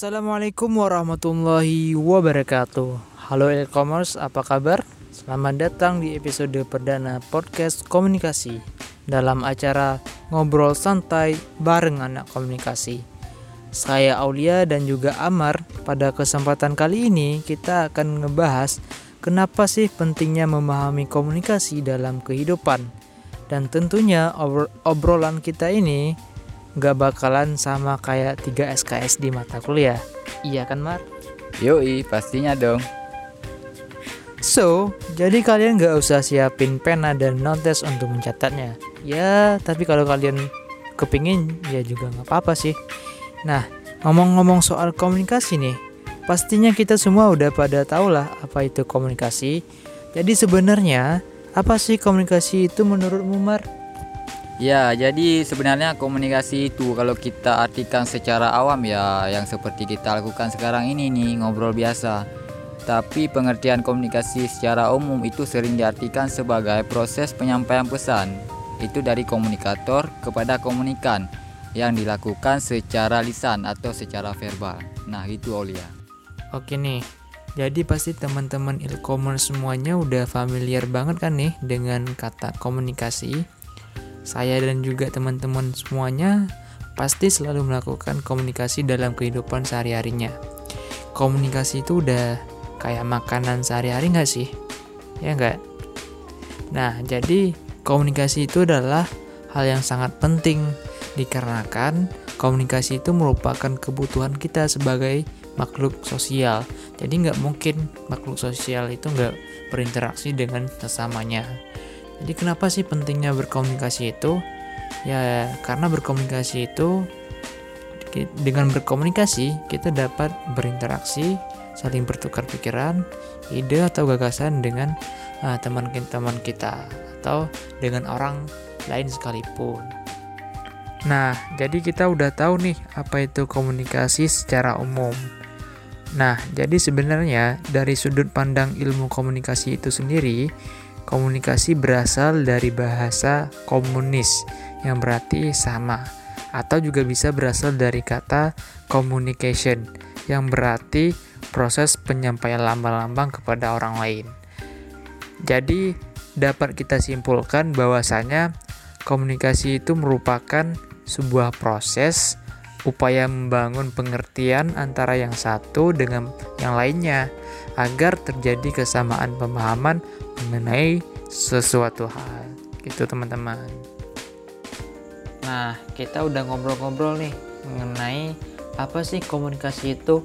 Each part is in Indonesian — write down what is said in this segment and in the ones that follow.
Assalamualaikum warahmatullahi wabarakatuh. Halo e-commerce, apa kabar? Selamat datang di episode perdana podcast komunikasi dalam acara ngobrol santai bareng anak komunikasi. Saya Aulia dan juga Amar. Pada kesempatan kali ini kita akan ngebahas kenapa sih pentingnya memahami komunikasi dalam kehidupan. Dan tentunya obrolan kita ini nggak bakalan sama kayak 3 SKS di mata kuliah. Iya kan, Mar? Yoi, pastinya dong. So, jadi kalian nggak usah siapin pena dan notes untuk mencatatnya. Ya, tapi kalau kalian kepingin, ya juga nggak apa-apa sih. Nah, ngomong-ngomong soal komunikasi nih, pastinya kita semua udah pada tau lah apa itu komunikasi. Jadi sebenarnya, apa sih komunikasi itu menurut Mar? Ya, jadi sebenarnya komunikasi itu kalau kita artikan secara awam ya yang seperti kita lakukan sekarang ini nih ngobrol biasa. Tapi pengertian komunikasi secara umum itu sering diartikan sebagai proses penyampaian pesan. Itu dari komunikator kepada komunikan yang dilakukan secara lisan atau secara verbal. Nah, itu Olia. Oke nih. Jadi pasti teman-teman e-commerce semuanya udah familiar banget kan nih dengan kata komunikasi saya dan juga teman-teman semuanya pasti selalu melakukan komunikasi dalam kehidupan sehari-harinya. Komunikasi itu udah kayak makanan sehari-hari nggak sih? Ya nggak? Nah, jadi komunikasi itu adalah hal yang sangat penting dikarenakan komunikasi itu merupakan kebutuhan kita sebagai makhluk sosial. Jadi nggak mungkin makhluk sosial itu nggak berinteraksi dengan sesamanya. Jadi kenapa sih pentingnya berkomunikasi itu? Ya karena berkomunikasi itu dengan berkomunikasi kita dapat berinteraksi, saling bertukar pikiran, ide atau gagasan dengan uh, teman-teman kita atau dengan orang lain sekalipun. Nah, jadi kita udah tahu nih apa itu komunikasi secara umum. Nah, jadi sebenarnya dari sudut pandang ilmu komunikasi itu sendiri, Komunikasi berasal dari bahasa komunis yang berarti sama atau juga bisa berasal dari kata communication yang berarti proses penyampaian lambang-lambang kepada orang lain. Jadi dapat kita simpulkan bahwasanya komunikasi itu merupakan sebuah proses upaya membangun pengertian antara yang satu dengan yang lainnya agar terjadi kesamaan pemahaman mengenai sesuatu hal. Gitu teman-teman. Nah kita udah ngobrol-ngobrol nih mengenai apa sih komunikasi itu.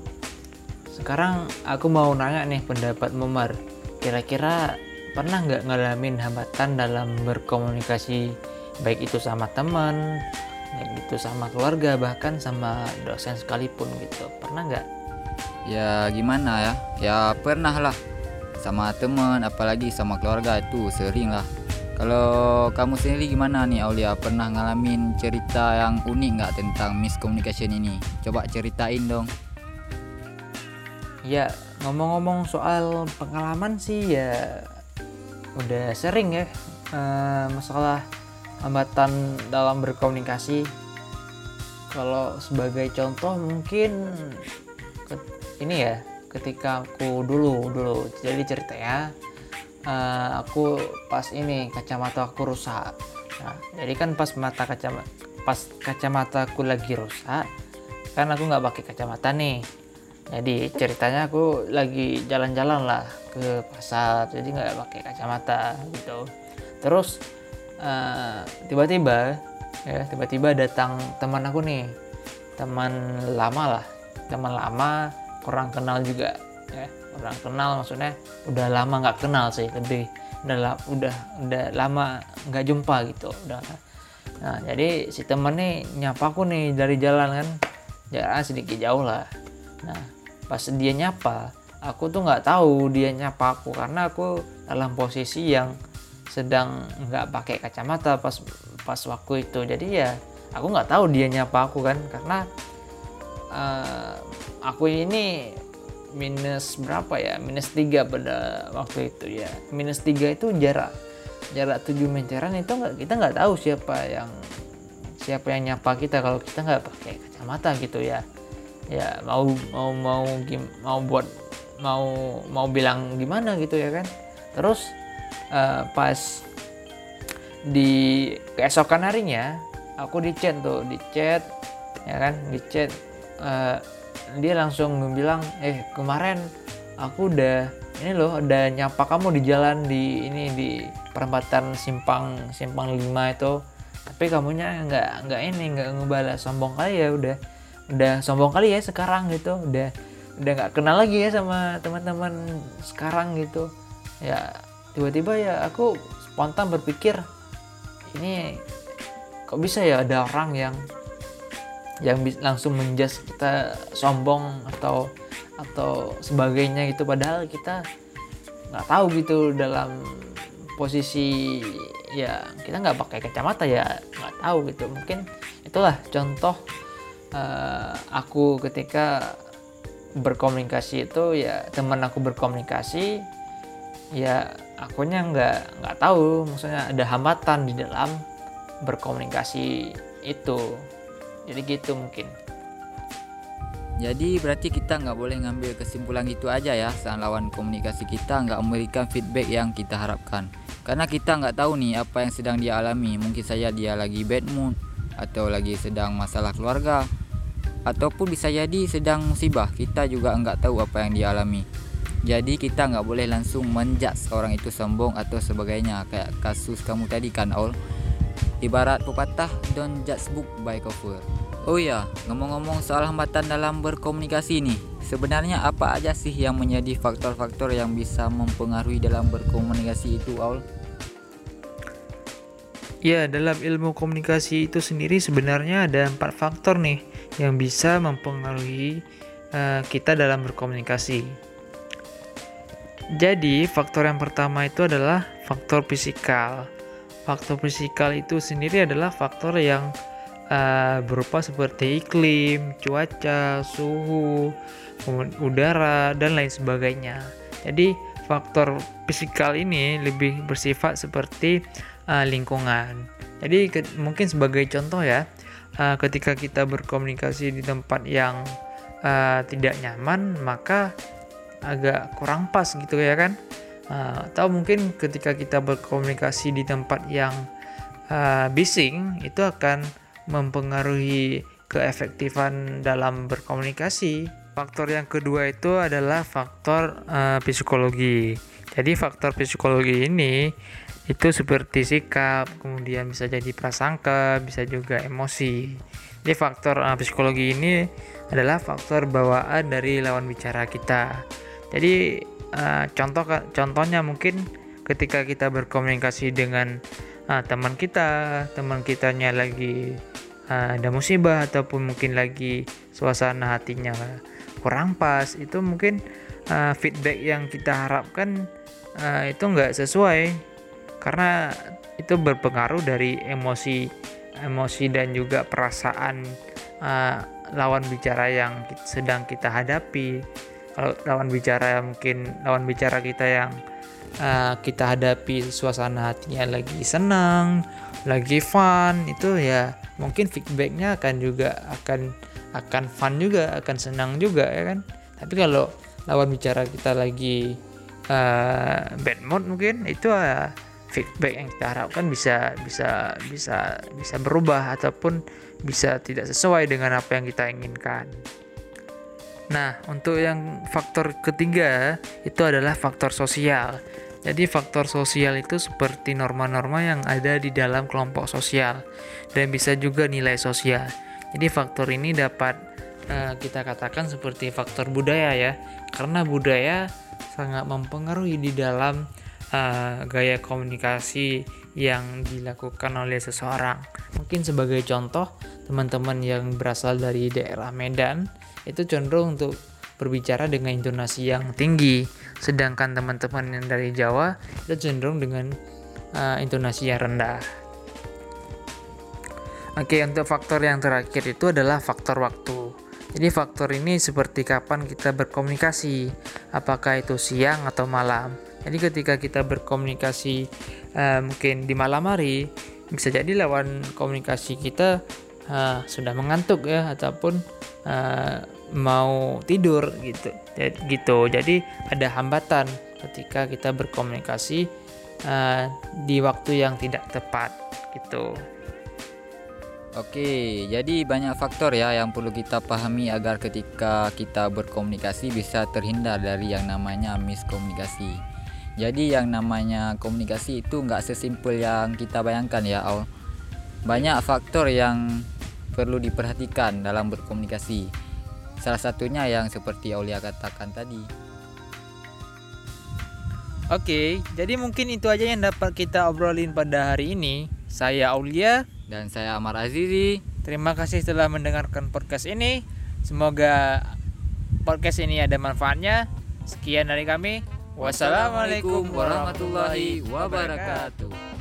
Sekarang aku mau nanya nih pendapat Momar. Kira-kira pernah nggak ngalamin hambatan dalam berkomunikasi baik itu sama teman baik itu sama keluarga bahkan sama dosen sekalipun gitu. Pernah nggak? Ya gimana ya? Ya pernah lah. Sama teman apalagi sama keluarga itu sering lah. Kalau kamu sendiri gimana nih Aulia? Pernah ngalamin cerita yang unik nggak tentang miscommunication ini? Coba ceritain dong. Ya ngomong-ngomong soal pengalaman sih ya udah sering ya uh, masalah hambatan dalam berkomunikasi. Kalau sebagai contoh mungkin ini ya ketika aku dulu dulu jadi cerita ya uh, aku pas ini kacamata aku rusak. Nah jadi kan pas mata kacamata pas kacamata aku lagi rusak kan aku nggak pakai kacamata nih. Jadi ceritanya aku lagi jalan-jalan lah ke pasar jadi nggak pakai kacamata gitu. Terus uh, tiba-tiba ya tiba-tiba datang teman aku nih. Teman lama lah. Teman lama kurang kenal juga ya. Kurang kenal maksudnya udah lama nggak kenal sih lebih. Udah udah udah lama nggak jumpa gitu udah. Nah jadi si temen nih nyapa aku nih dari jalan kan. Jarak sedikit jauh lah. Nah pas dia nyapa aku tuh nggak tahu dia nyapa aku karena aku dalam posisi yang sedang nggak pakai kacamata pas pas waktu itu. Jadi ya aku nggak tahu dia nyapa aku kan. Karena uh, aku ini minus berapa ya? Minus 3 pada waktu itu ya. Minus 3 itu jarak. Jarak 7 meteran itu nggak kita nggak tahu siapa yang siapa yang nyapa kita kalau kita nggak pakai kacamata gitu ya. Ya mau mau mau mau buat mau mau bilang gimana gitu ya kan. Terus uh, pas di keesokan harinya aku di chat tuh di chat ya kan di chat uh, dia langsung bilang eh kemarin aku udah ini loh udah nyapa kamu di jalan di ini di perempatan simpang simpang lima itu. Tapi kamunya nggak nggak ini nggak ngebalas. Sombong kali ya udah udah sombong kali ya sekarang gitu. Udah udah nggak kenal lagi ya sama teman-teman sekarang gitu. Ya tiba-tiba ya aku spontan berpikir ini kok bisa ya ada orang yang yang langsung menjas kita sombong atau atau sebagainya gitu padahal kita nggak tahu gitu dalam posisi ya kita nggak pakai kacamata ya nggak tahu gitu. Mungkin itulah contoh uh, aku ketika berkomunikasi itu ya teman aku berkomunikasi ya akunya nggak nggak tahu. Maksudnya ada hambatan di dalam berkomunikasi itu. Jadi gitu mungkin. Jadi berarti kita nggak boleh ngambil kesimpulan gitu aja ya saat lawan komunikasi kita nggak memberikan feedback yang kita harapkan. Karena kita nggak tahu nih apa yang sedang dia alami. Mungkin saja dia lagi bad mood atau lagi sedang masalah keluarga ataupun bisa jadi sedang musibah. Kita juga nggak tahu apa yang dia alami jadi kita nggak boleh langsung menjudge orang itu sombong atau sebagainya kayak kasus kamu tadi kan all ibarat pepatah don't judge book by cover Oh ya, ngomong-ngomong soal hambatan dalam berkomunikasi nih, sebenarnya apa aja sih yang menjadi faktor-faktor yang bisa mempengaruhi dalam berkomunikasi itu, Aul? Ya, dalam ilmu komunikasi itu sendiri sebenarnya ada empat faktor nih yang bisa mempengaruhi uh, kita dalam berkomunikasi. Jadi, faktor yang pertama itu adalah faktor fisikal. Faktor fisikal itu sendiri adalah faktor yang uh, berupa seperti iklim, cuaca, suhu, udara, dan lain sebagainya. Jadi faktor fisikal ini lebih bersifat seperti uh, lingkungan. Jadi ke, mungkin sebagai contoh ya, uh, ketika kita berkomunikasi di tempat yang uh, tidak nyaman, maka agak kurang pas gitu ya kan. Uh, atau mungkin ketika kita berkomunikasi di tempat yang uh, bising, itu akan mempengaruhi keefektifan dalam berkomunikasi. Faktor yang kedua itu adalah faktor uh, psikologi. Jadi faktor psikologi ini itu seperti sikap, kemudian bisa jadi prasangka, bisa juga emosi. Jadi faktor uh, psikologi ini adalah faktor bawaan dari lawan bicara kita. Jadi uh, contoh contohnya mungkin ketika kita berkomunikasi dengan uh, teman kita, teman kitanya lagi uh, ada musibah ataupun mungkin lagi suasana hatinya kurang pas itu mungkin uh, feedback yang kita harapkan uh, itu nggak sesuai. Karena itu berpengaruh dari emosi emosi dan juga perasaan uh, lawan bicara yang sedang kita hadapi kalau lawan bicara mungkin lawan bicara kita yang uh, kita hadapi suasana hatinya lagi senang lagi fun itu ya mungkin feedbacknya akan juga akan akan fun juga akan senang juga ya kan tapi kalau lawan bicara kita lagi uh, bad mood mungkin itu uh, feedback yang kita harapkan bisa bisa bisa bisa berubah ataupun bisa tidak sesuai dengan apa yang kita inginkan. Nah, untuk yang faktor ketiga itu adalah faktor sosial. Jadi faktor sosial itu seperti norma-norma yang ada di dalam kelompok sosial dan bisa juga nilai sosial. Jadi faktor ini dapat uh, kita katakan seperti faktor budaya ya, karena budaya sangat mempengaruhi di dalam uh, gaya komunikasi yang dilakukan oleh seseorang. Mungkin sebagai contoh, teman-teman yang berasal dari daerah Medan itu cenderung untuk berbicara dengan intonasi yang tinggi, sedangkan teman-teman yang dari Jawa itu cenderung dengan uh, intonasi yang rendah. Oke, untuk faktor yang terakhir itu adalah faktor waktu. Jadi faktor ini seperti kapan kita berkomunikasi, apakah itu siang atau malam. Jadi ketika kita berkomunikasi uh, mungkin di malam hari, bisa jadi lawan komunikasi kita uh, sudah mengantuk ya ataupun uh, mau tidur gitu jadi, gitu jadi ada hambatan ketika kita berkomunikasi uh, di waktu yang tidak tepat gitu Oke, jadi banyak faktor ya yang perlu kita pahami agar ketika kita berkomunikasi bisa terhindar dari yang namanya miskomunikasi. Jadi yang namanya komunikasi itu nggak sesimpel yang kita bayangkan ya. Banyak faktor yang perlu diperhatikan dalam berkomunikasi. Salah satunya yang seperti Aulia katakan tadi. Oke, jadi mungkin itu aja yang dapat kita obrolin pada hari ini. Saya Aulia dan saya Amar Azizi. Terima kasih telah mendengarkan podcast ini. Semoga podcast ini ada manfaatnya. Sekian dari kami. Wassalamualaikum warahmatullahi wabarakatuh.